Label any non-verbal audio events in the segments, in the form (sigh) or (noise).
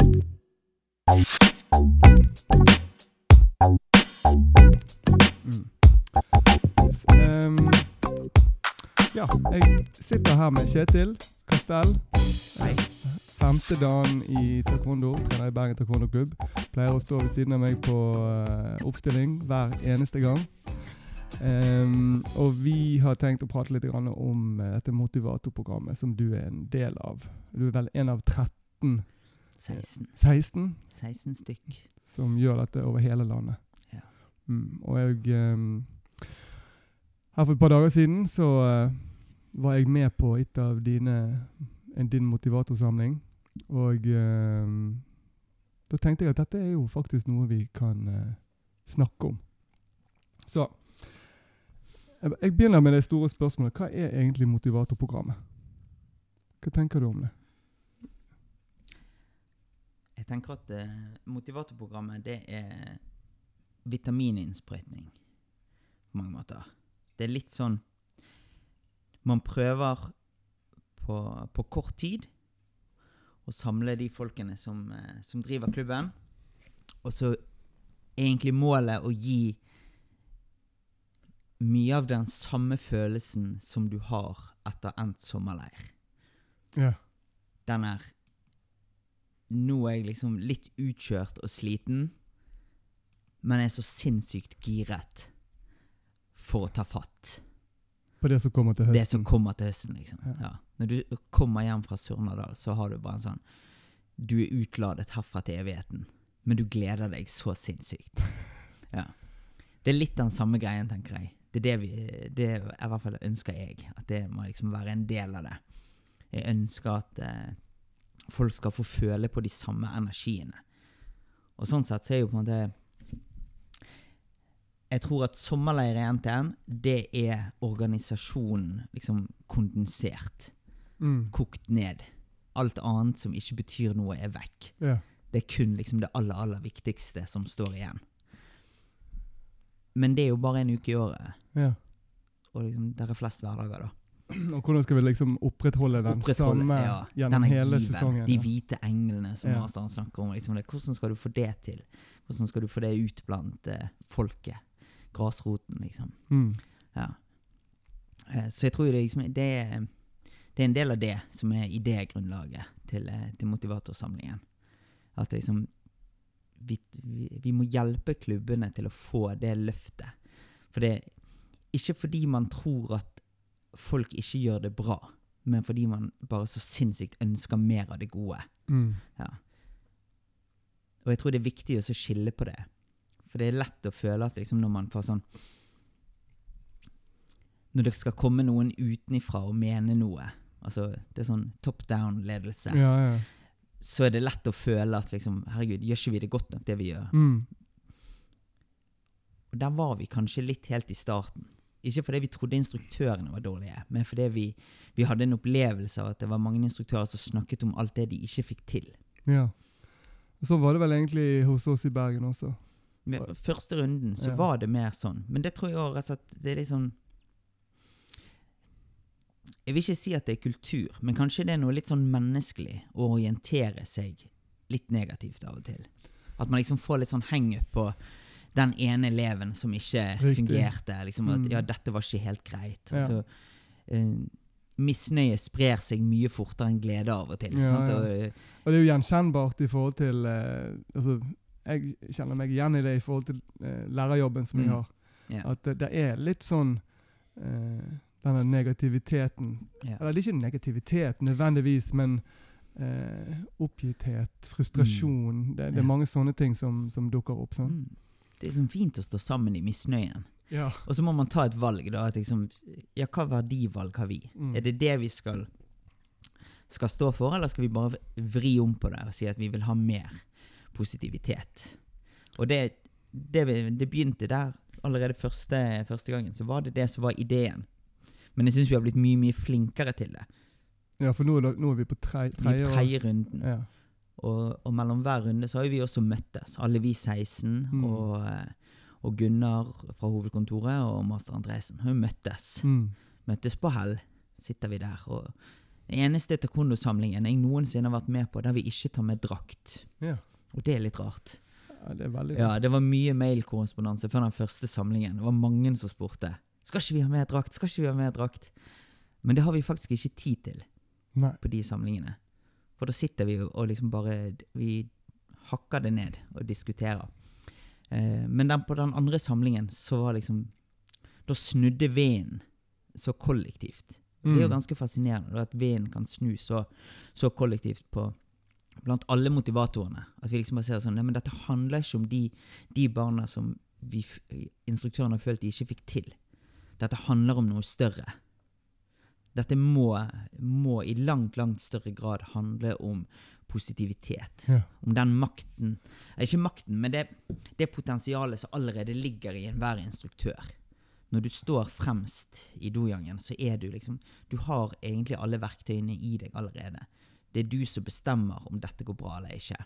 Mm. Ehm, ja, jeg sitter her med Kjetil Kastell. Hei. Femte dagen i taekwondo. Trener i Bergen taekwondo klubb. Pleier å stå ved siden av meg på uh, oppstilling hver eneste gang. Um, og vi har tenkt å prate litt grann om uh, dette motivatorprogrammet som du er en del av. Du er vel en av 13, 16. 16 16 stykk. som gjør dette over hele landet. Ja. Mm, og jeg um, Her for et par dager siden så uh, var jeg med på et av dine en, din motivatorsamling. Og um, da tenkte jeg at dette er jo faktisk noe vi kan uh, snakke om. Så jeg begynner med det store spørsmålet. Hva er egentlig motivatorprogrammet? Hva tenker du om det? Tenker at eh, motivatorprogrammet det er vitamininnsprøytning på mange måter. Det er litt sånn Man prøver på, på kort tid å samle de folkene som, eh, som driver klubben. Og så er egentlig målet å gi mye av den samme følelsen som du har etter endt sommerleir. Ja. den er Nå er jeg liksom litt utkjørt og sliten, men jeg er så sinnssykt giret for å ta fatt. På det som kommer til høsten? Det som kommer til høsten, liksom. Ja. Ja. Når du kommer hjem fra Surnadal, så har du bare en sånn Du er utladet herfra til evigheten, men du gleder deg så sinnssykt. (laughs) Ja. Det er litt den samme greien, tenker jeg. Det er det vi Det er i hvert fall ønsker jeg. At det må liksom være en del av det. Jeg ønsker at eh, folk skal få føle på de samme energiene. Og sånn sett så er jo på en måte Jeg tror at sommerleir i NTN, det er organisasjonen liksom kondensert. Mm. Kokt ned. Alt annet som ikke betyr noe, er vekk. Ja. Det er kun liksom det aller, aller viktigste som står igjen. Men det er jo bare en uke i året. ja. Og liksom, det er flest hverdager, da. (clears throat) Og hvordan skal vi liksom opprettholde den Opprettholde, samme ja, gjennom hele given, sesongen? De hvite englene som Ja. masteren snakker om. Liksom det. Hvordan skal du få det til? Hvordan skal du få det ut blant uh, folket? Grasroten, liksom. Mm. Ja. Uh, så jeg tror det, liksom, det, er, det er en del av det som er idégrunnlaget til, uh, til motivatorsamlingen. At liksom vi, vi, vi må hjelpe klubbene til å få det løftet. For det Ikke fordi man tror at folk ikke gjør det bra, men fordi man bare så sinnssykt ønsker mer av det gode. Mm. Ja. Og jeg tror det er viktig å skille på det. For det er lett å føle at liksom når man får sånn Når det skal komme noen utenifra og mene noe, altså det er sånn top down-ledelse, Ja, ja. så er det lett å føle at liksom Herregud, gjør ikke vi det godt nok, det vi gjør? Mm. Og der var vi kanskje litt helt i starten. Ikke fordi vi trodde instruktørene var dårlige, men fordi vi, vi hadde en opplevelse av at det var mange instruktører som snakket om alt det de ikke fikk til. ja. Og så var det vel egentlig hos oss i Bergen også. Med første runden så Ja. var det mer sånn. Men det tror jeg også at og det er litt sånn Jeg vil ikke si at det er kultur, men kanskje det er noe litt sånn menneskelig å orientere seg litt negativt av og til. At man liksom får litt sånn hangup på den ene eleven som ikke Riktig. fungerte. Liksom at Mm. ja, dette var ikke helt greit. Ja. Så, uh, misnøye sprer seg mye fortere enn glede av og til. Ja, ja. Og, eh, Og det er jo gjenkjennbart i forhold til eh, altså, Jeg kjenner meg igjen i det i forhold til eh, lærerjobben som jeg Mm. har. ja. At det, det er litt sånn eh, denne negativiteten. Eller det er ikke negativitet nødvendigvis, men eh, oppgitthet, frustrasjon det, det er mange sånne ting som, som dukker opp. Sånn. Mm. Det er sånn fint å stå sammen i misnøyen. Ja. Og så må man ta et valg, da. At liksom, ja, hva verdivalg har vi? Mm. Er det det vi skal, skal stå for, eller skal vi bare vri om på det og si at vi vil ha mer positivitet? Og det, det, det begynte der allerede første, første gangen. Så var det det som var ideen. Men jeg syns vi har blitt mye, mye flinkere til det. ja, for nå er, det, nå er vi på tre, tre, tre runden. Ja. Og, og mellom hver runde så har vi også møttes. Alle vi 16 Mm. og, og Gunnar fra hovedkontoret og master Andresen har jo møttes. Mm. Møttes på Hell. Sitter vi der og Den eneste taekwondo-samlingen jeg noensinne har vært med på der vi ikke tar med drakt. Ja. Og det er litt rart. ja, det er veldig Ja, Det var mye mailkorrespondanse før den første samlingen. Det var mange som spurte Skal ikke vi ha med drakt. Skal ikke vi ha med drakt. Men det har vi faktisk ikke tid til Nei. på de samlingene. For da sitter vi og liksom bare Vi hakker det ned og diskuterer. Eh, men den, på den andre samlingen så var liksom Da snudde veden så kollektivt. Det er jo Mm. ganske fascinerende at veden kan snu så, så kollektivt på blant alle motivatorene. At vi liksom bare ser sånn Nei, men dette handler ikke om de, de barna som vi, instruktørene har følt de ikke fikk til. Dette handler om noe større. Dette må, må i langt, langt større grad handle om positivitet. Ja. Om den makten Ikke makten, men det, det potensialet som allerede ligger i enhver instruktør. Når du står fremst i dojangen, så er du liksom Du har egentlig alle verktøyene i deg allerede. Det er du som bestemmer om dette går bra eller ikke.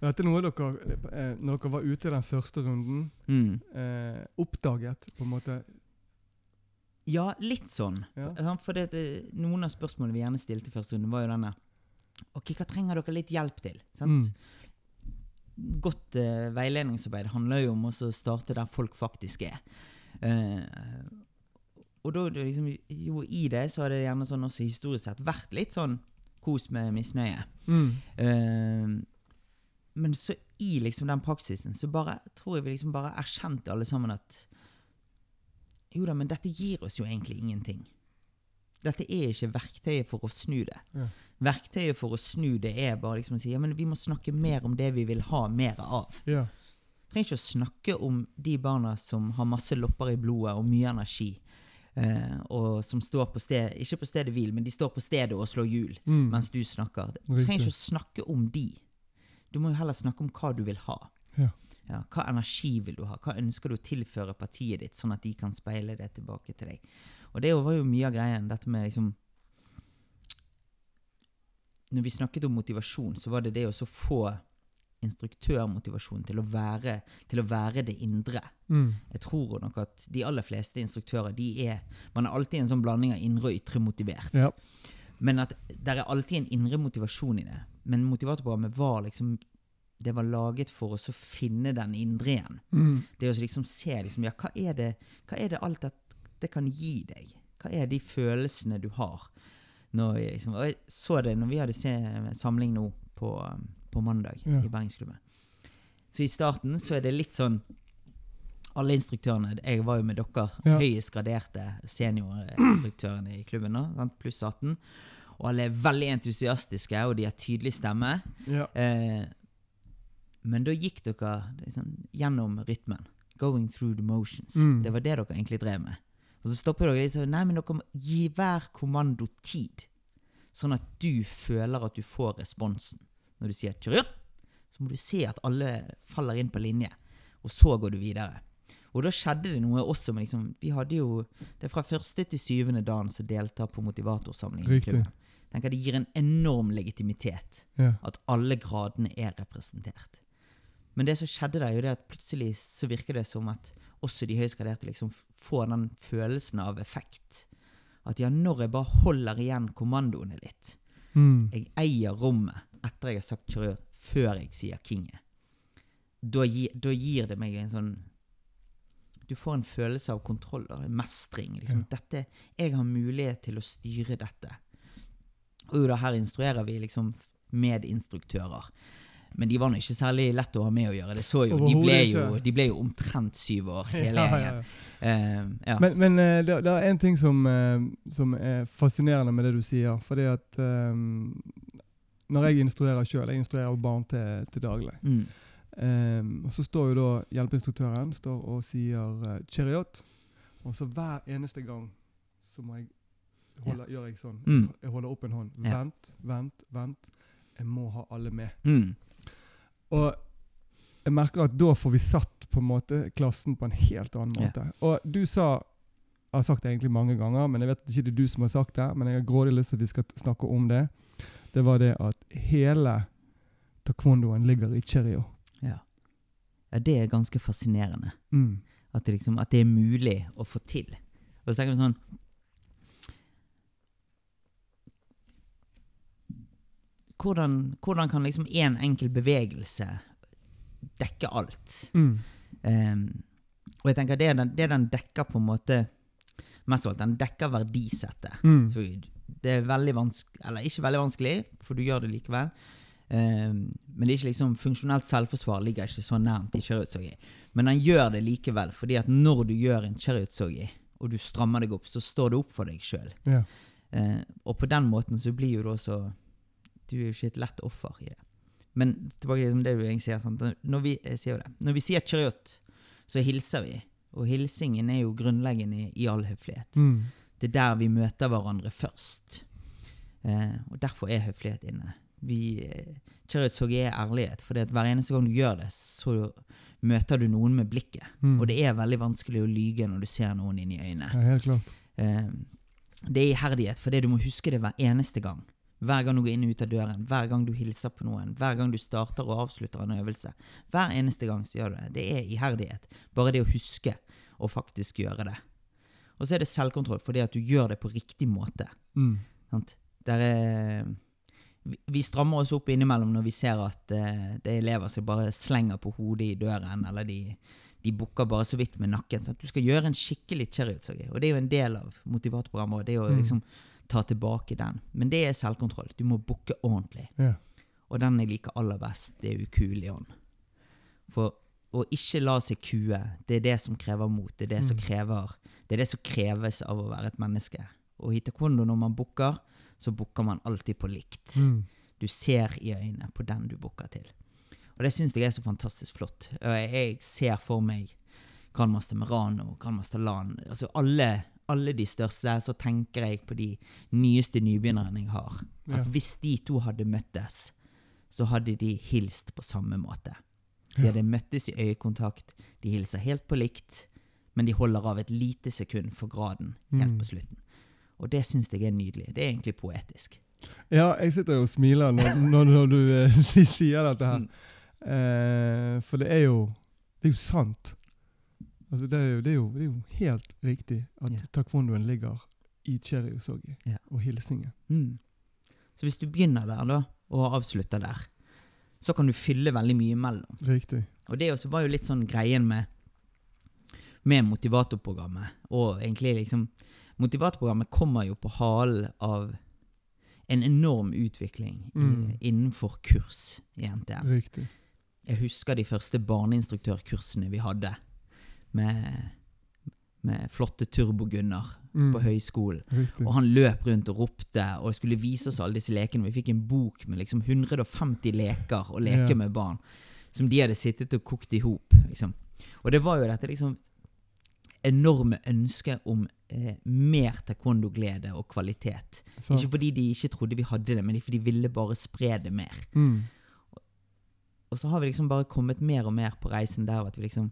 Dette er noe dere, eh, når dere var ute i den første runden, Mm. eh, oppdaget på en måte Ja, litt sånn. Ja. For det, det, noen av spørsmålene vi gjerne stilte i første runde, var jo denne Ok, hva trenger dere litt hjelp til? Sant? Mm. Godt uh, veiledningsarbeid handler jo om å starte der folk faktisk er. Uh, og da liksom, jo i det så har det gjerne sånn også historisk sett vært litt sånn kos med misnøye. Mm. Uh, men så i liksom den praksisen så bare tror jeg vi liksom bare erkjente alle sammen at jo da, men dette gir oss jo egentlig ingenting. Dette er ikke verktøyet for å snu det. Ja. Verktøyet for å snu det er bare liksom å si ja, men vi må snakke mer om det vi vil ha mer av. Ja. trenger ikke å snakke om de barna som har masse lopper i blodet og mye energi. Eh, og som står på sted, ikke på stedet hvil, men de står på stedet og slår hjul Mm. mens du snakker. Du trenger ikke å snakke om de. Du må jo heller snakke om hva du vil ha. Ja. Ja, hva energi vil du ha? Hva ønsker du å tilføre partiet ditt, sånn at de kan speile det tilbake til deg? Og det var jo mye av greien, dette med liksom Når vi snakket om motivasjon, så var det det å få instruktørmotivasjon til å være, til å være det indre. Mm. Jeg tror nok at de aller fleste instruktører de er Man er alltid en sånn blanding av indre og ytre motivert. Ja. Men at det er alltid en indre motivasjon i det. Men motivatorprogrammet var liksom Det var laget for å finne den indre igjen. Mm. Det å liksom se liksom, ja, hva er det, hva er det alt det, det kan gi deg? Hva er de følelsene du har? Når jeg, liksom, jeg så det når vi hadde se, samling nå på, på mandag Ja. i Bergensklubben. Så i starten så er det litt sånn Alle instruktørene Jeg var jo med dere, Ja. høyest graderte seniorinstruktørene i klubben nå, pluss 18. Og alle er veldig entusiastiske, og de har tydelig stemme. Ja. Eh, men da gikk dere liksom, gjennom rytmen. Going through the motions. Mm. Det var det dere egentlig drev med. Og så stopper dere sånn Nei, men dere gi hver kommando tid. Sånn at du føler at du får responsen. Når du sier 'kjør', så må du se at alle faller inn på linje. Og så går du videre. Og da skjedde det noe også med liksom Vi hadde jo Det er fra første til syvende dagen som deltar på motivatorsamlingen i klubben. Tenker Det gir en enorm legitimitet Ja. at alle gradene er representert. Men det som skjedde der, er jo det at plutselig så virker det som at også de høyskaderte liksom får den følelsen av effekt. At ja, når jeg bare holder igjen kommandoene litt, Mm. jeg eier rommet etter jeg har sagt kjør, før jeg sier kinget, da, gi, da gir det meg en sånn Du får en følelse av kontroll og mestring. Liksom. Dette, jeg har mulighet til å styre dette. Og da, her instruerer vi liksom medinstruktører. Men de var ikke særlig lett å ha med å gjøre. Det så jo, de, ble jo, de ble jo omtrent syv år, hele Ja, ja, ja. Eh, ja. Men, men eh, det, det er en ting som, eh, som er fascinerende med det du sier. For det at um, når jeg instruerer sjøl, jeg instruerer barn til, til daglig. mm. Um, og så står jo da hjelpeinstruktøren står og sier chariot. Og så hver eneste gang så må jeg holde, gjør jeg sånn. Mm. Jeg holder opp en hånd. Vent, vent, vent. Jeg må ha alle med. Mm. Og jeg merker at da får vi satt på en måte klassen på en helt annen Ja. måte. Og du sa Jeg har sagt det egentlig mange ganger, men jeg vet ikke det er du som har sagt det. Men jeg har grådig lyst til at vi skal snakke om det. Det var det at hele taekwondoen ligger i cherio. Ja. ja. Det er ganske fascinerende. Mm. At det, liksom, at det er mulig å få til. Og så tenker vi sånn hvordan, hvordan kan liksom én en enkel bevegelse dekke alt? Mm. Um, og jeg tenker det den, det den dekker på en måte Mest av alt, den dekker verdisettet. Mm. Så det er veldig vanskelig Eller ikke veldig vanskelig, for du gjør det likevel. Um, men det er ikke liksom funksjonelt selvforsvar ligger ikke så nærmt i cherryutsogi. Men han gjør det likevel, fordi at når du gjør en cherryutsogi, og du strammer deg opp, så står det opp for deg sjøl. Ja. Uh, og på den måten så blir jo det så Du er jo ikke et lett offer i det. Men tilbake til det du egentlig sier. Sant? Når, vi, sier det. Når vi sier chariot, så hilser vi. Og hilsingen er jo grunnleggende i, i all høflighet. Mm. Det er der vi møter hverandre først. Eh, og derfor er høflighet inne. Vi, eh, Chariotsorg er ærlighet, for hver eneste gang du gjør det, så møter du noen med blikket. Mm. Og det er veldig vanskelig å lyge når du ser noen inn i øynene. Ja, helt klart. Eh, det er iherdighet, for du må huske det hver eneste gang. Hver gang du går inn og ut av døren, hver gang du hilser på noen, hver gang du starter og avslutter en øvelse. Hver eneste gang så gjør du det. Det er iherdighet. Bare det å huske å faktisk gjøre det. Og så er det selvkontroll, fordi at du gjør det på riktig måte. Mm. Er, vi, vi strammer oss opp innimellom når vi ser at eh, det er elever som bare slenger på hodet i døren, eller de, de bukker bare så vidt med nakken. Sant? Du skal gjøre en skikkelig cherryutsalg. Og det er jo en del av motivatprogrammet. Det er jo Mm. Ta tilbake den. Men det er selvkontroll. Du må bukke ordentlig. Ja. Og den jeg liker aller best, det er ukuelig ånd. For å ikke la seg kue, det er det som krever mot. Det er det, som, Mm. krever, det er det som kreves av å være et menneske. Og i taekwondo, når man bukker, så bukker man alltid på likt. Mm. Du ser i øynene på den du bukker til. Og det syns jeg er så fantastisk flott. Jeg ser for meg Grandmaster Merano, Grandmaster Lan altså alle, alle de største. Så tenker jeg på de nyeste nybegynnerne jeg har. At Ja. hvis de to hadde møttes, så hadde de hilst på samme måte. De hadde møttes i øyekontakt, de hilser helt på likt, men de holder av et lite sekund for graden helt Mm. på slutten. Og det syns jeg er nydelig. Det er egentlig poetisk. Ja, jeg sitter og smiler når, når, når du eh, (laughs) sier dette her. Mm. Eh, for det er jo Det er jo sant. Altså, det, er jo, det, er jo, det er jo helt riktig at yeah. taekwondoen ligger i cherryusogi yeah. og hilsingen. Mm. Så hvis du begynner der da, og avslutter der, så kan du fylle veldig mye imellom. Riktig. Og det også var jo litt sånn greien med, med motivatorprogrammet. Og egentlig liksom Motivatorprogrammet kommer jo på halen av en enorm utvikling Mm. i, innenfor kurs i NTM. Riktig. Jeg husker de første barneinstruktørkursene vi hadde med, med flotte Turbo-Gunnar Mm. på høyskolen. Riktig. Og han løp rundt og ropte og skulle vise oss alle disse lekene. Vi fikk en bok med liksom 150 leker å leke Ja. med barn. Som de hadde sittet og kokt i hop. Liksom. Og det var jo dette liksom enorme ønsket om eh, mer taekwondo-glede og kvalitet. Så. Ikke fordi de ikke trodde vi hadde det, men fordi de ville bare spre det mer. Mm. Og så har vi liksom bare kommet mer og mer på reisen der at vi liksom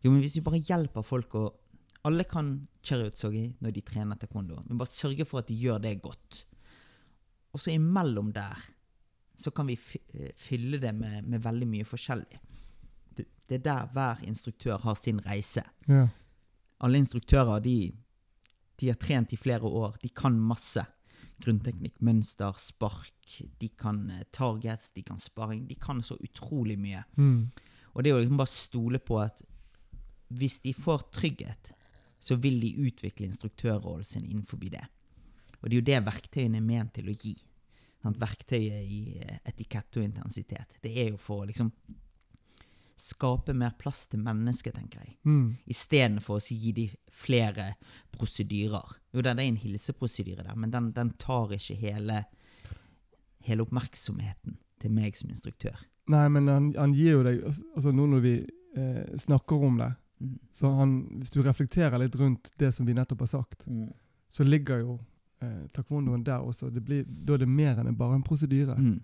Jo, men hvis vi bare hjelper folk å Alle kan cherryutsogi når de trener taekwondo, men bare sørge for at de gjør det godt. Og så imellom der så kan vi eh, fylle det med, med veldig mye forskjellig. Det, det er der hver instruktør har sin reise. Ja. Alle instruktører de, de har trent i flere år. De kan masse. Grunnteknikk, mønster, spark. De kan eh, targets, de kan sparring. De kan så utrolig mye. Mm. Og det er jo liksom bare stole på at hvis de får trygghet, så vil de utvikle instruktørrollen sin innenfor det. Og det er jo det verktøyene er ment til å gi. Sant? Verktøyet i eh, etikette og intensitet. Det er jo for å liksom skape mer plass til mennesket, tenker jeg. Mm. Istedenfor å gi de flere prosedyrer. Jo, det er en hilseprosedyre der, men den, den tar ikke hele, hele oppmerksomheten til meg som instruktør. Nei, men han, han gir jo deg altså- Altså, nå når vi eh, snakker om det, Mm. så han Hvis du reflekterer litt rundt det som vi nettopp har sagt, så ligger jo eh, taekwondoen der også. Det blir, da er det mer enn bare en prosedyre. Mm.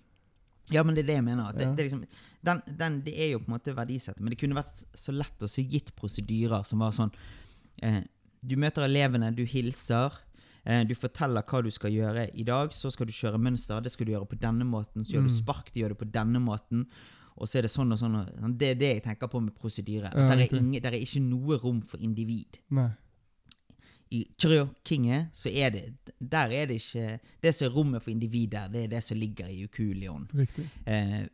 Ja, men det er det jeg mener. Det, Ja. det, liksom, den, den, det er jo på en måte verdisettet, men det kunne vært så lett å så gitt prosedyrer som var sånn eh, Du møter elevene, du hilser. Eh, du forteller hva du skal gjøre i dag. Så skal du kjøre mønster. Det skal du gjøre på denne måten. Så gjør du Mm. spark, det gjør det på denne måten. Og så er det sånn og sånn. og sånn. Det er det jeg tenker på med prosedyre. Ja, At det er, ingen- er ikke noe rom for individ. Nei. i Kinget, så er det Der er det ikke Det som er rommet for individer, det er det som ligger i ukulion. Eh,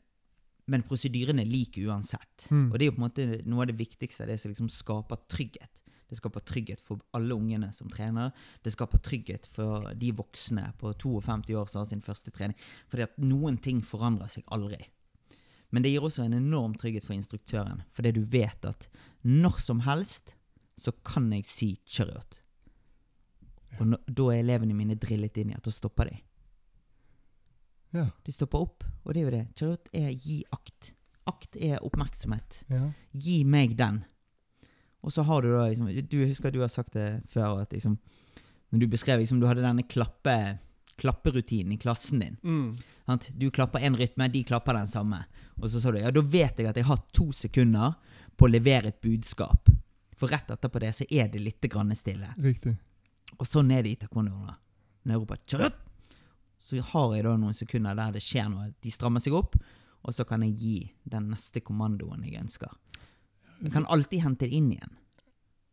men prosedyrene er like uansett. Mm. Og det er jo på en måte noe av det viktigste. Det som liksom skaper trygghet. Det skaper trygghet for alle ungene som trener. Det skaper trygghet for de voksne på 52 år som har sin første trening. Fordi at noen ting forandrer seg aldri. Men det gir også en enorm trygghet for instruktøren. Fordi du vet at når som helst så kan jeg si chariot. Og no, da er elevene mine drillet inn i at da stopper de. Ja. De stopper opp, og det er jo det. Chariot er gi akt. Akt er oppmerksomhet. ja. Gi meg den. Og så har du da liksom Du husker du har sagt det før, at liksom Når du beskrev liksom Du hadde denne klappe, klapperutinen i klassen din. Mm. Du klapper én rytme, de klapper den samme. Og så sa du ja, da vet jeg at jeg har to sekunder på å levere et budskap. For rett etterpå det så er det litt grann stille. Riktig. Og sånn er det i taekwondo. Når jeg roper «Chariot!», så har jeg da noen sekunder der det skjer noe. De strammer seg opp, og så kan jeg gi den neste kommandoen jeg ønsker. Jeg kan alltid hente det inn igjen.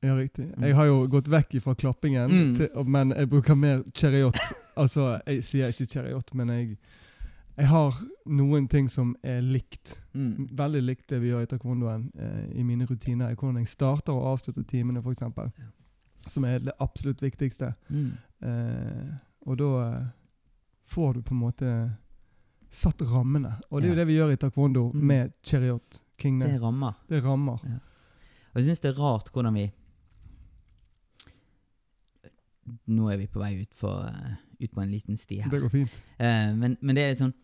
Ja, riktig. Mm. Jeg har jo gått vekk fra klappingen, Mm. til, men jeg bruker mer cheriot. (laughs) altså, jeg sier ikke cheriot, men jeg, jeg har noen ting som er likt. Mm. Veldig likt det vi gjør i taekwondoen eh, i mine rutiner. Hvordan jeg starter og avslutter timene, f.eks. Ja. Som er det absolutt viktigste. Mm. Eh, og da eh, får du på en måte satt rammene. Og det er jo det vi gjør i taekwondo Mm. med cheriot. Det rammer. det rammer. Og jeg syns det er rart hvordan vi Nå er vi på vei ut, for, eh, ut på en liten sti her. Det går fint. Eh, men, men det er sånn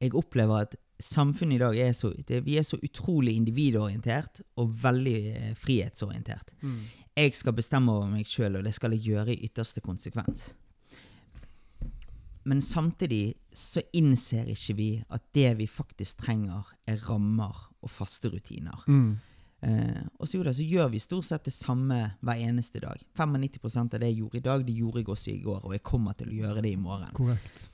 Jeg opplever at samfunnet i dag er så det, Vi er så utrolig individorientert og veldig frihetsorientert. frihetsorientert. Jeg skal bestemme over meg sjøl, og det skal jeg gjøre i ytterste konsekvens. Men samtidig så innser ikke vi at det vi faktisk trenger, er rammer og faste rutiner. Mm. Eh, og så, det, så gjør vi stort sett det samme hver eneste dag. 95 av det jeg gjorde i dag, det gjorde jeg også i går, og jeg kommer til å gjøre det i morgen. Korrekt.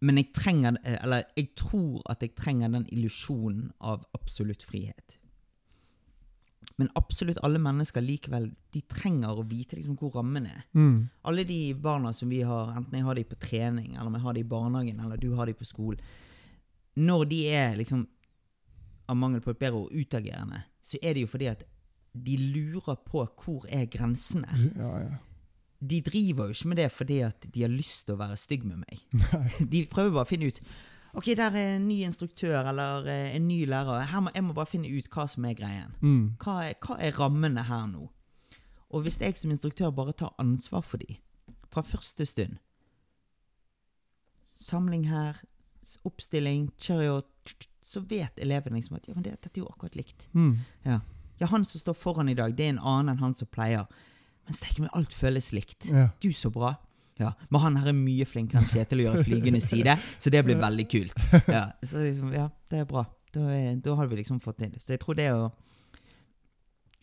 Men jeg trenger, eh, eller jeg tror at jeg trenger den illusjonen av absolutt frihet. Men absolutt alle mennesker likevel, de trenger å vite liksom hvor rammen er. Mm. Alle de barna som vi har, enten jeg har de på trening, eller om jeg har de i barnehagen, eller du har de på skolen, når de er liksom av mangel på et bedre ord utagerende, så er det jo fordi at de lurer på hvor er grensene. Ja, ja. De driver jo ikke med det fordi at de har lyst til å være stygg med meg. Nei. (laughs) De prøver bare å finne ut Ok, der er en ny instruktør eller eh, en ny lærer. Her må, jeg må bare finne ut hva som er greien. Mm. Hva er, hva er rammene her nå? Og hvis jeg som instruktør bare tar ansvar for de fra første stund Samling her, oppstilling, chariot Så vet eleven liksom at ja, men det, dette er jo akkurat likt. Mm. Ja, han som står foran i dag, det er en annen enn han som pleier. Men steike meg, alt føles likt. Ja. Gud, så bra. Ja, Men han her er mye flinkere enn Kjetil å gjøre flygende side, så det blir veldig kult. Ja, så liksom, ja det er bra. Da, er, da har vi liksom fått til det. Så jeg tror det å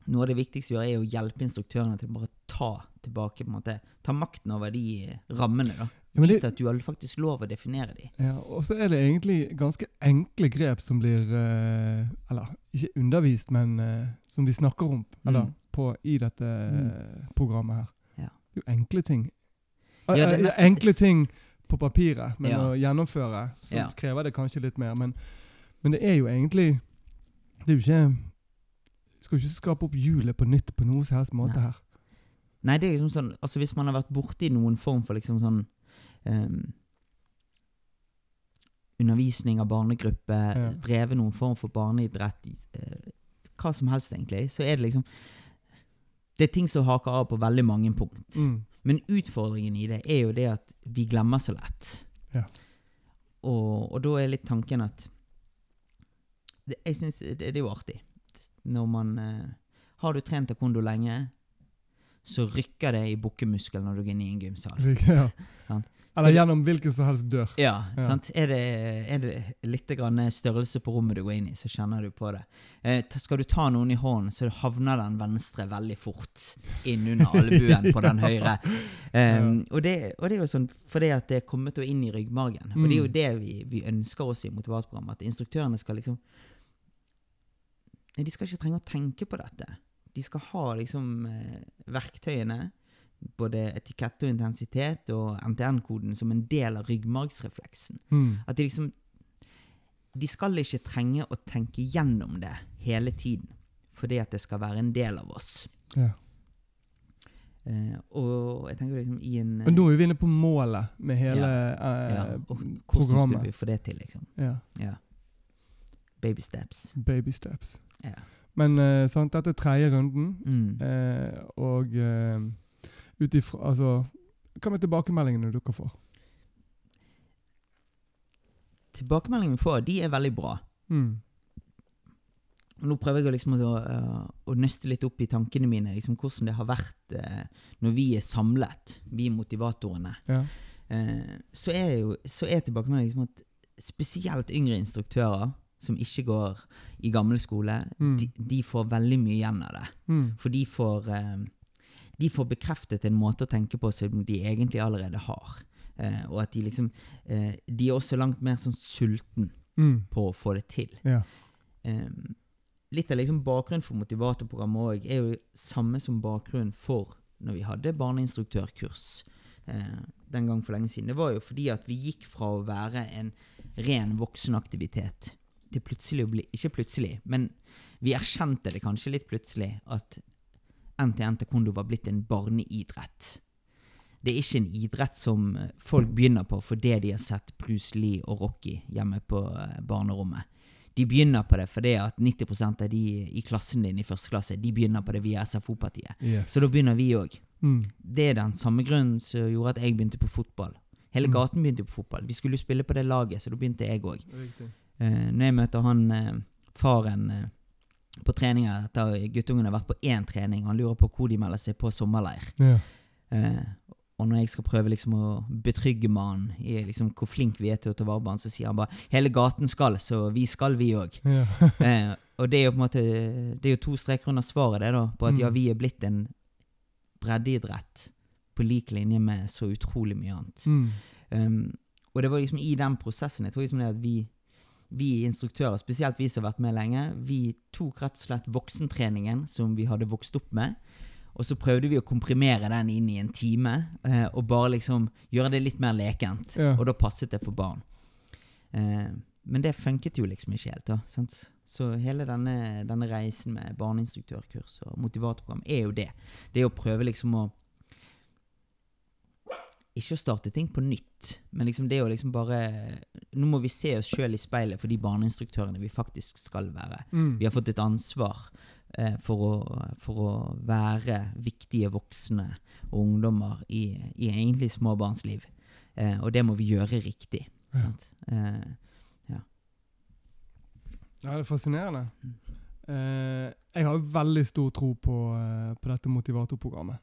Noe av det viktigste vi gjør, er å hjelpe instruktørene til å bare ta tilbake på en måte, Ta makten over de rammene. da. Ja, det- at du har faktisk lov å definere de. Ja, og så er det egentlig ganske enkle grep som blir eh, Eller ikke undervist, men eh, som vi snakker om eller, Mm. på, i dette mm. programmet her. Ja. Det er jo enkle ting. Ja, det er Eh, nesten- enkle ting på papiret, men Ja. å gjennomføre, så krever det kanskje litt mer. Men, men det er jo egentlig Det er jo ikke Skal ikke skape opp hjulet på nytt på noe som helst måte Nei. her. Nei, det er liksom sånn Altså Hvis man har vært borti noen form for liksom sånn um, Undervisning av barnegruppe, Ja. drevet noen form for barneidrett, uh, hva som helst egentlig, så er det liksom Det er ting som haker av på veldig mange punkt. Mm. Men utfordringen i det er jo det at vi glemmer så lett. Ja. Og, og da er litt tanken at det, Jeg syns det, det er jo artig. Når man eh, Har du trent taekwondo lenge, så rykker det i bukkemuskelen når du går inn i en gymsal. Ja. (laughs) Sant. Eller gjennom hvilken som helst dør. Ja, Ja. sant? Er det, er det litt grann størrelse på rommet du går inn i, så kjenner du på det. Eh, skal du ta noen i hånden, så havner den venstre veldig fort inn under (laughs) albuen på den høyre. Um, og, det, og det er jo sånn fordi at det er kommet inn i ryggmargen. Og det er jo Mm. det vi, vi ønsker oss i motivatprogrammet, at instruktørene skal liksom Nei, de skal ikke trenge å tenke på dette. de skal ha liksom eh, verktøyene, både etikette og intensitet og NTN-koden, som en del av ryggmargsrefleksen. Mm. At de liksom De skal ikke trenge å tenke gjennom det hele tiden, fordi at det skal være en del av oss. Ja. Uh, og jeg tenker liksom i en Og nå er vi inne på målet med hele eh, ja, og Hvordan programmet. skulle vi få det til, liksom? Ja. Ja. Baby steps. Baby steps. Ja. Men uh, sant, dette er tredje runden, Mm. uh, og uh, ut ifra Altså, hva med tilbakemeldingene dere får? Tilbakemeldingene vi får, de er veldig bra. Mm. Nå prøver jeg liksom å, å nøste litt opp i tankene mine, liksom hvordan det har vært når vi er samlet, vi motivatorene. Ja. Så er jo så er tilbakemeldingen liksom at spesielt yngre instruktører som ikke går i gammel skole, Mm. de, de får veldig mye igjen av det. Mm. For de får, eh, de får bekreftet en måte å tenke på som de egentlig allerede har. Eh, og at de liksom eh, De er også langt mer sånn sulten Mm. på å få det til. Ja. Em, litt av liksom bakgrunnen for motivatorprogrammet òg er jo samme som bakgrunnen for når vi hadde barneinstruktørkurs eh, den gang for lenge siden. Det var jo fordi at vi gikk fra å være en ren voksenaktivitet til plutselig å bli Ikke plutselig, men vi erkjente det kanskje litt plutselig at NTN Taekwondo var blitt en barneidrett. Det er ikke en idrett som folk begynner på fordi de har sett Bruce Lee og Rocky hjemme på eh, barnerommet. De begynner på det fordi at 90% av de i klassen din i første klasse de begynner på det via SFO-partiet. Yes. Så da begynner vi òg. mm. Det er den samme grunnen som gjorde at jeg begynte på fotball. Hele Mm. gaten begynte på fotball. Vi skulle jo spille på det laget, så da begynte jeg òg. Eh, når jeg møter han eh, faren eh, på treninger etter guttungen har vært på én trening, han lurer på hvor de melder seg på sommerleir. Ja. Eh, og når jeg skal prøve liksom å betrygge mannen i liksom hvor flink vi er til å ta vare på han, så sier han bare 'hele gaten skal, så vi skal, vi òg'. Ja. (laughs) eh, og det er jo på en måte Det er jo to streker under svaret, det, da, på at ja, Mm. vi er blitt en breddeidrett på lik linje med så utrolig mye annet. mm. Um, og det var liksom i den prosessen jeg tror liksom det at vi, vi instruktører, spesielt vi som har vært med lenge, vi tok rett og slett voksentreningen som vi hadde vokst opp med. Og så prøvde vi å komprimere den inn i en time, eh, og bare liksom gjøre det litt mer lekent. Ja. Og da passet det for barn. Eh, men det funket jo liksom ikke helt. da, sant? Så hele denne, denne reisen med barneinstruktørkurs og motivatorprogram er jo det. Det er å prøve liksom å Ikke å starte ting på nytt, men liksom det å liksom bare Nå må vi se oss sjøl i speilet for de barneinstruktørene vi faktisk skal være. Mm. Vi har fått et ansvar eh, for, å, for å være viktige voksne og ungdommer i, i egentlig småbarnsliv. Eh, og det må vi gjøre riktig. Ja. Sant? Eh, Ja, det er fascinerende. Mm. Eh, jeg har veldig stor tro på, eh, på dette motivatorprogrammet.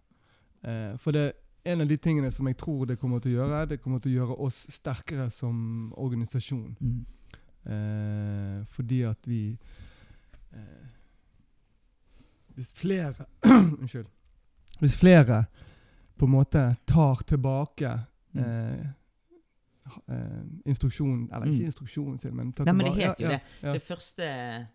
Eh, for det en av de tingene som jeg tror det kommer til å gjøre, det kommer til å gjøre oss sterkere som organisasjon. mm, Eh, fordi at vi eh, Hvis flere (clears throat) Unnskyld. Hvis flere på en måte tar tilbake Mm. eh, eh, instruksjonen Eller ikke Mm. instruksjonen sin, men tar Nei, men det het jo ja, det. ja. Det første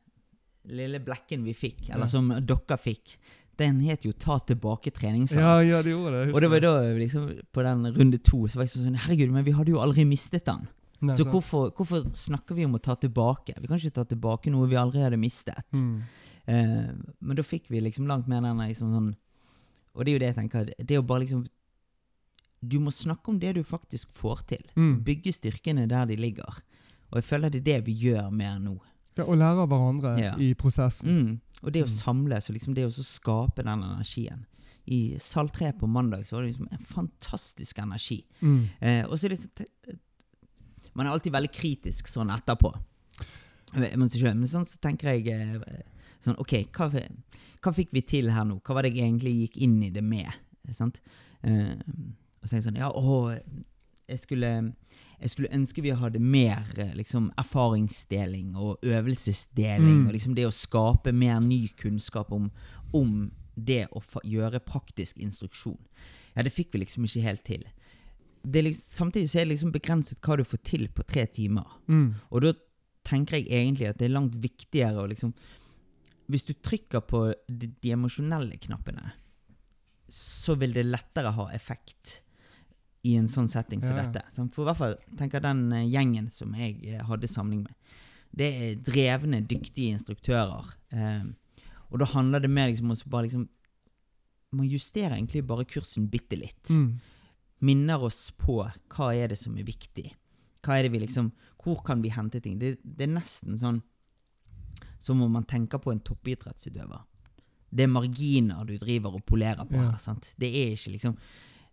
lille blekken vi fikk, Ja. eller som dere fikk, den het jo 'Ta tilbake treningssalen'. Ja, ja, de gjorde det. Og det var da liksom på den runde to så var jeg sånn Herregud, men vi hadde jo aldri mistet den. Nei, Så hvorfor, hvorfor snakker vi om å ta tilbake? Vi kan ikke ta tilbake noe vi aldri hadde mistet. Mm. Eh, men da fikk vi liksom langt mer den liksom sånn Og det er jo det jeg tenker, det er jo bare liksom Du må snakke om det du faktisk får til. Mm. Bygge styrkene der de ligger. Og jeg føler det er det vi gjør mer nå. Ja, og lære av hverandre Ja. i prosessen. Mm. Og det å Mm. samles, og liksom det å skape den energien. I Saltreet 3 på mandag så var det liksom en fantastisk energi. Mm. Eh, og så er det så Man er alltid veldig kritisk sånn etterpå. Eh, Men så, sånn så tenker jeg eh, sånn OK, hva, hva fikk vi til her nå? Hva var det jeg egentlig gikk inn i det med? Eh, Sant? Eh, og så tenker jeg sånn Ja, å, jeg skulle jeg skulle ønske vi hadde mer eh, liksom, erfaringsdeling og øvelsesdeling. Mm. Og liksom det å skape mer ny kunnskap om, om det å gjøre praktisk instruksjon. Ja, det fikk vi liksom ikke helt til. Det liksom, samtidig så er det liksom begrenset hva du får til på tre timer. Mm. Og da tenker jeg egentlig at det er langt viktigere å liksom hvis du trykker på de, de emosjonelle knappene, så vil det lettere ha effekt i en sånn setting som Ja. dette. Sant? For i hvert fall tenker den eh, gjengen som jeg eh, hadde samling med, det er drevne, dyktige instruktører. Eh, og da handler det mer liksom om å bare liksom Man justerer egentlig bare kursen bitte litt Mm. minner oss på hva er det som er viktig. Hva er det vi liksom, Hvor kan vi hente ting? Det, det er nesten sånn som om man tenker på en toppidrettsutøver. Det er marginer du driver og polerer på Ja. her. sant? Det er ikke liksom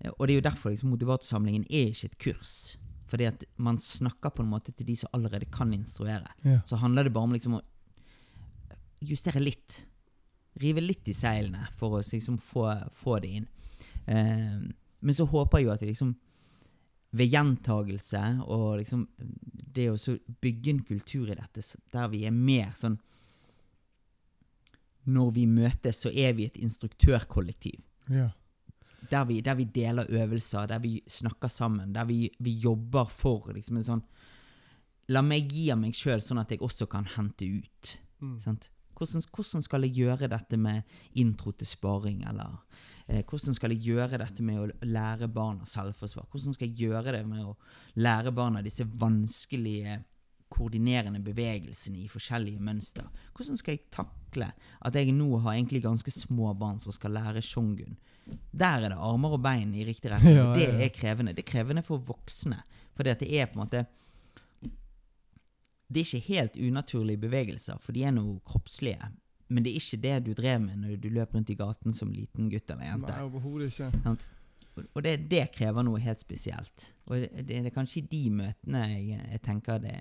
Og det er jo derfor liksom, motivatorsamlingen er ikke et kurs. Fordi at man snakker på en måte til de som allerede kan instruere. Ja. Så handler det bare om liksom å justere litt. Rive litt i seilene for å liksom få, få det inn. Eh, men så håper jeg jo at vi liksom ved gjentagelse og liksom det å bygge en kultur i dette der vi er mer sånn Når vi møtes, så er vi et instruktørkollektiv. Ja. Der vi, der vi deler øvelser, der vi snakker sammen, der vi, vi jobber for liksom en sånn La meg gi av meg sjøl, sånn at jeg også kan hente ut. Mm. Hvordan, hvordan skal jeg gjøre dette med intro til sparing, eller eh, hvordan skal jeg gjøre dette med å lære barna selvforsvar? Hvordan skal jeg gjøre det med å lære barna disse vanskelige koordinerende bevegelsene i forskjellige mønster? Hvordan skal jeg takle at jeg nå har egentlig ganske små barn som skal lære shongun? Der er det armer og bein i riktig retning. (laughs) Ja, det er krevende. Det er krevende for voksne. For det er på en måte det er ikke helt unaturlige bevegelser, for de er noe kroppslige. Men det er ikke det du drev med når du løp rundt i gaten som liten gutt eller jente. Nei, overhodet ikke. Og- det, det krever noe helt spesielt. Og det, det er kanskje i de møtene jeg, jeg tenker det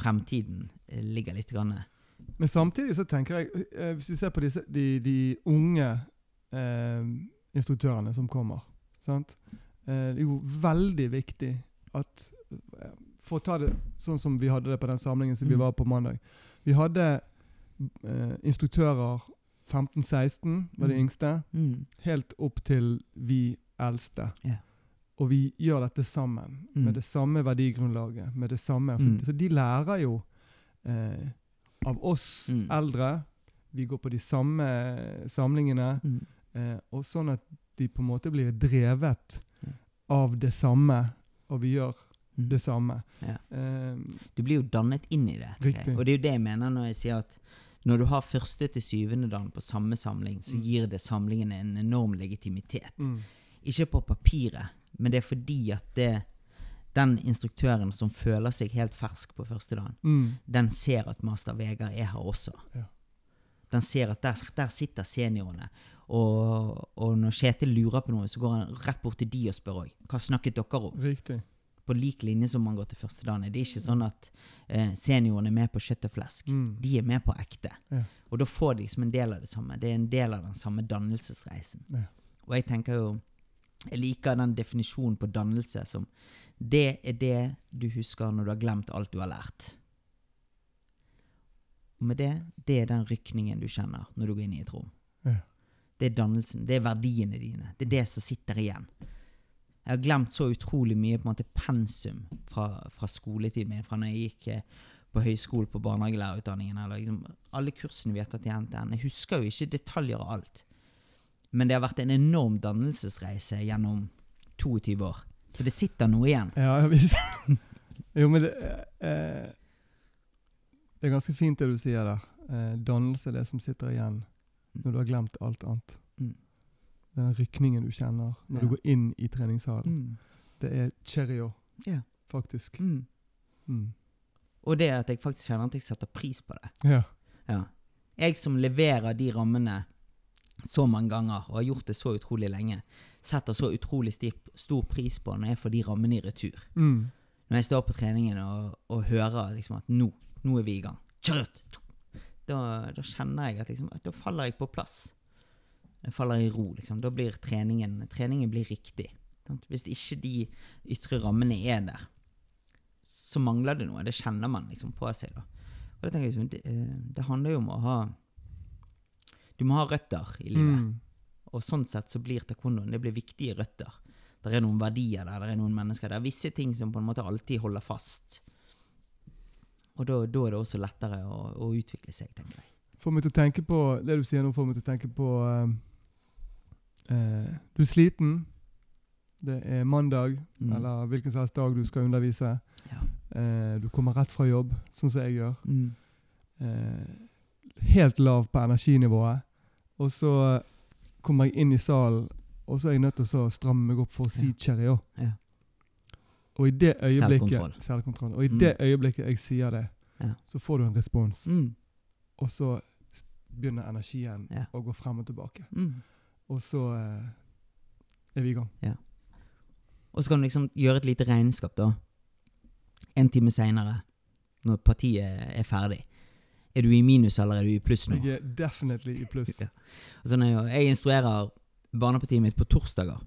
fremtiden eh, ligger litt grann. Men samtidig så tenker jeg, eh, hvis vi ser på disse, de, de unge eh, instruktørene som kommer sant? Eh, Det er jo veldig viktig at eh, For å ta det sånn som vi hadde det på den samlingen som vi Mm. var på mandag. Vi hadde eh, instruktører 15-16, var de Mm. yngste, Mm. helt opp til vi eldste. Yeah. Og vi gjør dette sammen, Mm. med det samme verdigrunnlaget. med det samme. Mm. Så de lærer jo eh, av oss Mm. eldre. Vi går på de samme samlingene. Eh, og sånn at de på en måte blir drevet Ja. av det samme, og vi gjør Mm. det samme. Ja. Eh, Du blir jo dannet inn i det. Riktig. Og det er jo det jeg mener når jeg sier at når du har første til syvende dagen på samme samling, så Mm. gir det samlingen en enorm legitimitet. mm. Ikke på papiret, men det er fordi at det, den instruktøren som føler seg helt fersk på første dagen, Mm. den ser at master Vegard er her også. Ja. Den ser at der, der sitter seniorene. Og, og når Kjetil lurer på noe, så går han rett bort til de og spør òg. Hva snakket dere om? Riktig. På lik linje som man går til første dagen. Det er ikke sånn at eh, seniorene er med på kjøtt og flesk. Mm. De er med på ekte. Ja. Og da får de liksom en del av det samme. Det er en del av den samme dannelsesreisen. Ja. Og jeg tenker jo Jeg liker den definisjonen på dannelse som Det er det du husker når du har glemt alt du har lært. Og med det, det er den rykningen du kjenner når du går inn i et rom. Det er dannelsen. Det er verdiene dine. Det er det som sitter igjen. Jeg har glemt så utrolig mye på en måte pensum fra, fra skoletiden min, fra når jeg gikk eh, på høyskole på barnehagelærerutdanningen, eller liksom alle kursene vi har tatt i NTN. Jeg husker jo ikke detaljer av alt. Men det har vært en enorm dannelsesreise gjennom 22 år. Så det sitter noe igjen. Ja. (laughs) Jo, men det, eh, det er ganske fint det du sier der. Eh, dannelse er det som sitter igjen når du har glemt alt annet. Mm. Den rykningen du kjenner når Ja. du går inn i treningssalen. Mm. Det er cherry Ja. faktisk. Mm. Mm. Og det at jeg faktisk kjenner at jeg setter pris på det. Ja. Ja. Jeg som leverer de rammene så mange ganger, og har gjort det så utrolig lenge, setter så utrolig stor, stor pris på når jeg får de rammene i retur. Mm. Når jeg står på treningen og, og hører liksom at nå, nå er vi i gang. Kjør ut! Da, da kjenner jeg at, liksom, da faller jeg på plass. Jeg faller i ro. liksom. Da blir treningen, treningen blir riktig. Sant? Hvis ikke de ytre rammene er der, så mangler det noe. Det kjenner man liksom på seg. da. Og det, tenker jeg liksom, det, eh, det handler jo om å ha Du må ha røtter i livet. Mm. Og sånn sett så blir taekwondoen det blir viktige røtter. Det er noen verdier der, det er noen mennesker. Det er visse ting som på en måte alltid holder fast. Og da, da er det også lettere å, å utvikle seg, tenker jeg. får meg til å tenke på Det du sier nå, får meg til å tenke på eh, uh, Du er sliten. Det er mandag, Mm. eller hvilken som helst dag du skal undervise. Ja. Uh, du kommer rett fra jobb, sånn som jeg gjør. Mm. Uh, helt lav på energinivået. Og så kommer jeg inn i salen, og så er jeg nødt til å stramme meg opp for å si Ja. cherry òg. Ja. Og i det øyeblikket Selvkontroll. Selvkontroll. Og i Mm. det øyeblikket jeg sier det, Ja. så får du en respons. Mm. Og så begynner energien Ja. å gå frem og tilbake. Mm. Og så eh, er vi i gang. Og så kan du liksom gjøre et lite regnskap, da. En time seinere, når partiet er ferdig. Er du i minus, eller er du i pluss nå? Jeg er definitely i pluss. (laughs) Ja. Er jo, jeg instruerer barnepartiet mitt på torsdager.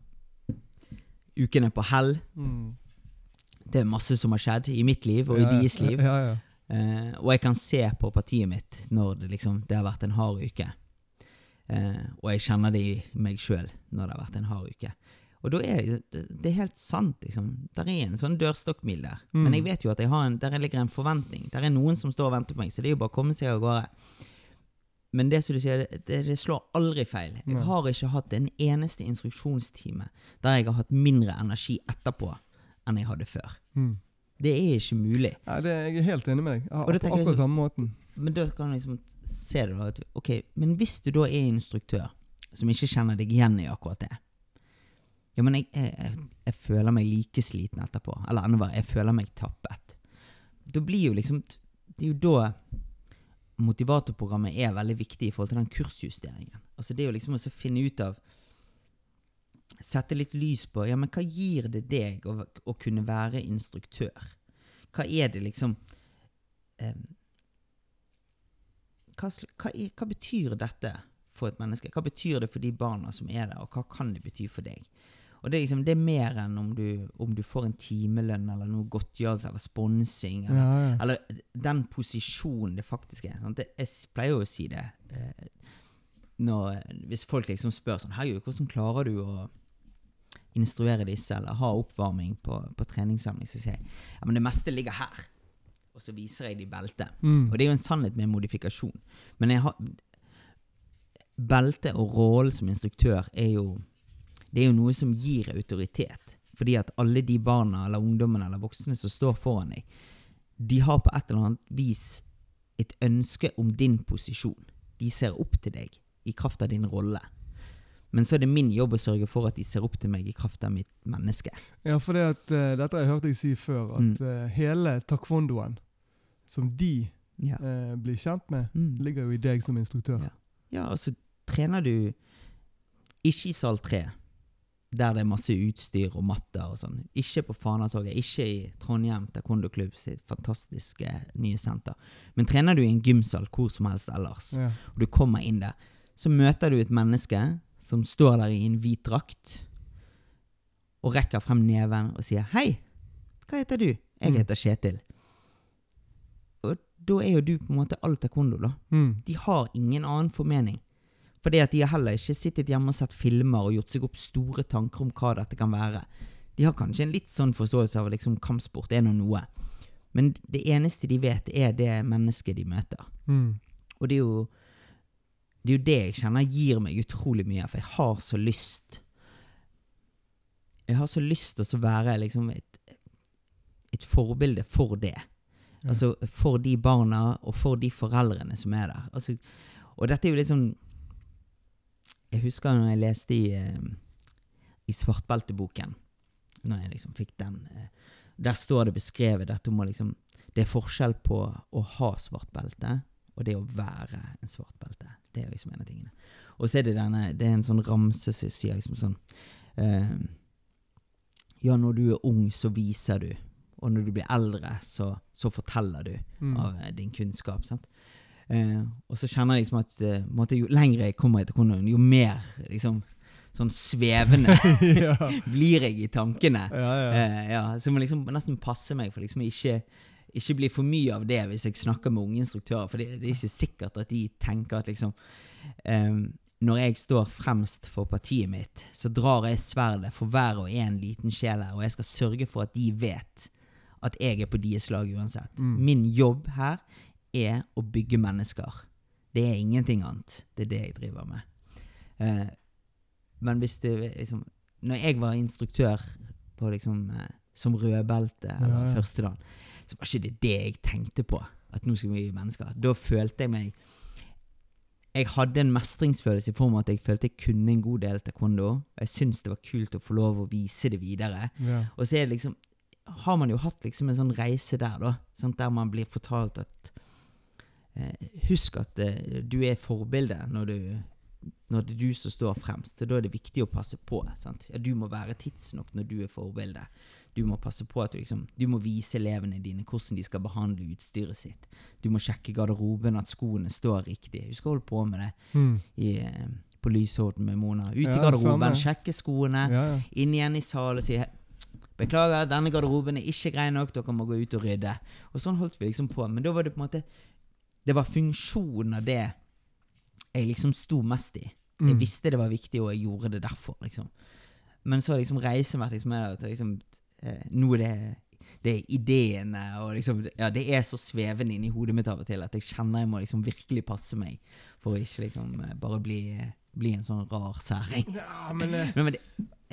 Ukene på hell. Mm. Det er masse som har skjedd i mitt liv og i ja. deres liv. Ja, ja. Uh, og jeg kan se på partiet mitt når det liksom Det har vært en hard uke. Uh, og jeg kjenner det i meg sjøl når det har vært en hard uke. Og da er det, det er helt sant, liksom. Der er en sånn dørstokkmil der. Mm. Men jeg vet jo at en, der ligger en forventning. Der er noen som står og venter på meg, så det er jo bare å komme seg av gårde. Men det som du sier, det, det, det slår aldri feil. Jeg har ikke hatt en eneste instruksjonstime der jeg har hatt mindre energi etterpå enn jeg hadde før. Mm. Det er ikke mulig. Ja, det, jeg er helt enig med deg. Ja, på akkurat så- samme måten. Men da kan du liksom se det da at, Ok, men hvis du da er instruktør som ikke kjenner deg igjen i akkurat det Ja, men jeg, jeg, jeg, jeg føler meg like sliten etterpå. Eller enda verre, jeg føler meg tappet. Da blir jo liksom Det er jo da motivatorprogrammet er veldig viktig i forhold til den kursjusteringen. Altså det er jo liksom å finne ut av Sette litt lys på Ja, men hva gir det deg å, å kunne være instruktør? Hva er det liksom em, hva, hva, er, hva betyr dette for et menneske? Hva betyr det for de barna som er der, og hva kan det bety for deg? Og Det er liksom, det er mer enn om du, om du får en timelønn eller noe godtgjørelse eller sponsing. Eller, Ja, ja. eller den posisjonen det faktisk er. Det, jeg pleier jo å si det eh, når, hvis folk liksom spør sånn Herregud, hvordan klarer du å instruere disse, eller ha oppvarming på, på treningssamling? Så sier jeg ja, men det meste ligger her. Og så viser jeg de beltet. Mm. Og det er jo en sannhet med modifikasjon. Men jeg har Belte og rollen som instruktør er jo Det er jo noe som gir autoritet. Fordi at alle de barna eller ungdommene eller voksne som står foran deg, de har på et eller annet vis et ønske om din posisjon. De ser opp til deg i kraft av din rolle. Men så er det min jobb å sørge for at de ser opp til meg i kraft av mitt menneske. Ja, for det at, uh, dette har jeg hørt deg si før, at Mm. uh, hele taekwondoen som de Ja. uh, blir kjent med, Mm. ligger jo i deg som instruktør. Ja. Ja, og så trener du ikke i sal 3, der det er masse utstyr og matter og sånn. Ikke på Fanatoget, ikke i Trondheim taekwondo-klubb sitt fantastiske nye senter. Men trener du i en gymsal hvor som helst ellers, Ja. og du kommer inn der, så møter du et menneske som står der i en hvit drakt, og rekker frem neven og sier 'Hei, hva heter du?' 'Jeg Mm. heter Kjetil'. Og da er jo du på en måte all taekwondo, da. Mm. De har ingen annen formening. Fordi at de har heller ikke sittet hjemme og sett filmer og gjort seg opp store tanker om hva dette kan være. De har kanskje en litt sånn forståelse av liksom kampsport er nå noe. Men det eneste de vet, er det mennesket de møter. Mm. Og det er jo det er jo det jeg kjenner gir meg utrolig mye, for jeg har så lyst Jeg har så lyst til å være liksom et, et forbilde for det. Ja. Altså for de barna og for de foreldrene som er der. Altså, og dette er jo litt sånn Jeg husker når jeg leste i, eh, i Svartbelteboken, når jeg liksom fikk den eh, Der står det beskrevet dette om å liksom Det er forskjell på å ha svart belte og det å være en svart belte. Det er liksom en av tingene. Og så er det denne Det er en sånn ramse som sier liksom sånn eh, Ja, når du er ung, så viser du. Og når du blir eldre, så, så forteller du Mm. av eh, din kunnskap. Sant? Eh, og så kjenner jeg liksom at eh, måte, jo lengre jeg kommer etter kondoen, jo mer liksom sånn svevende (laughs) (laughs) blir jeg i tankene. Ja, ja. Eh, ja, så jeg må liksom nesten passe meg for liksom ikke ikke bli for mye av det hvis jeg snakker med unge instruktører. For det, det er ikke sikkert at de tenker at liksom um, Når jeg står fremst for partiet mitt, så drar jeg sverdet for hver og en liten sjel her, og jeg skal sørge for at de vet at jeg er på deres lag uansett. Mm. Min jobb her er å bygge mennesker. Det er ingenting annet. Det er det jeg driver med. Uh, men hvis det liksom Når jeg var instruktør på liksom uh, som rødbelte eller Ja, ja. førstedan, så var ikke det det jeg tenkte på. At nå skal vi gi mennesker. Da følte jeg meg Jeg hadde en mestringsfølelse i form av at jeg følte jeg kunne en god del taekwondo. Jeg syntes det var kult å få lov å vise det videre. Ja. Og så er det liksom Har man jo hatt liksom en sånn reise der, da. Sant? Der man blir fortalt at eh, Husk at eh, du er forbildet når du når det er du som står fremst. Da er det viktig å passe på. Sant? Ja, du må være tidsnok når du er forbildet. Du må passe på at du liksom Du må vise elevene dine hvordan de skal behandle utstyret sitt. Du må sjekke garderoben, at skoene står riktig. Husk å holde på med det Mm. i, eh, på Lyshovden med Mona. Ut i Ja, garderoben, samme. sjekke skoene Ja, ja. inn igjen i salen og si Beklager, denne garderoben er ikke grei nok, dere må gå ut og rydde. Og sånn holdt vi liksom på. Men da var det på en måte Det var funksjonen av det jeg liksom sto mest i. Jeg Mm. visste det var viktig, og jeg gjorde det derfor, liksom. Men så har liksom reisen vært liksom at jeg liksom Nå er det det er ideene og liksom Ja, det er så svevende inni hodet mitt av og til at jeg kjenner jeg må liksom virkelig passe meg for å ikke liksom eh, bare bli, bli en sånn rar særing. ja, men eh, Men, men det,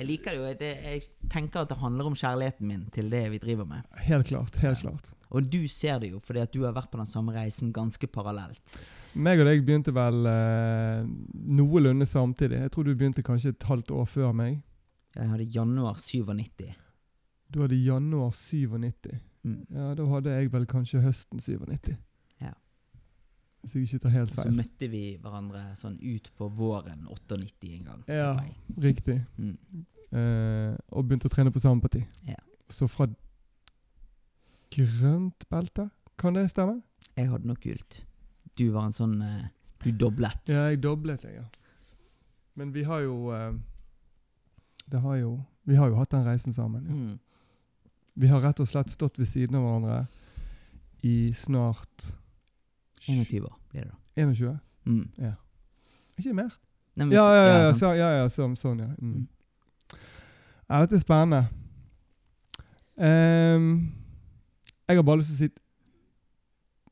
jeg liker det jo. Det, jeg tenker at det handler om kjærligheten min til det vi driver med. Helt klart. Helt klart. Og du ser det jo, fordi at du har vært på den samme reisen ganske parallelt. Meg og deg begynte vel eh, noenlunde samtidig. Jeg tror du begynte kanskje et halvt år før meg. Jeg hadde januar 97. Du hadde januar 97. Mm. Ja, da hadde jeg vel kanskje høsten 97. Ja. Hvis jeg ikke tar helt feil. så møtte vi hverandre sånn ut på våren 98 en gang. Ja. Riktig. Mm. Eh, og begynte å trene på samme parti. Ja. Så fra grønt belte, kan det stemme? Jeg hadde nok gult. Du var en sånn eh, Du doblet. Ja, jeg doblet jeg, ja. Men vi har jo eh, Det har jo Vi har jo hatt den reisen sammen. Ja. Mm. Vi har rett og slett stått ved siden av hverandre i snart 21 år blir det da. 21? Mm. Ikke mer? Nei, Ja, ja, ja, sant. så, ja, ja sånn, sånn, ja. Mm. Mm. ja. Dette er spennende. Um, jeg har bare lyst til å si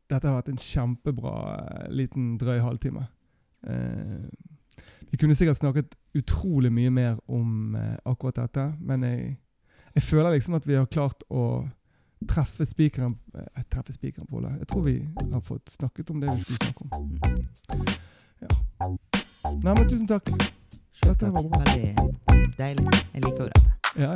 dette har vært en kjempebra eh, liten drøy halvtime. Uh, vi kunne sikkert snakket utrolig mye mer om uh, akkurat dette, men jeg, jeg føler liksom at vi har klart å treffe spikeren eh, Treffe spikeren på det. Jeg tror vi har fått snakket om det vi skulle snakke om. Ja. Nei, men tusen takk. Dette var bra. Veldig deilig. Jeg liker jo dette. Ja, ja.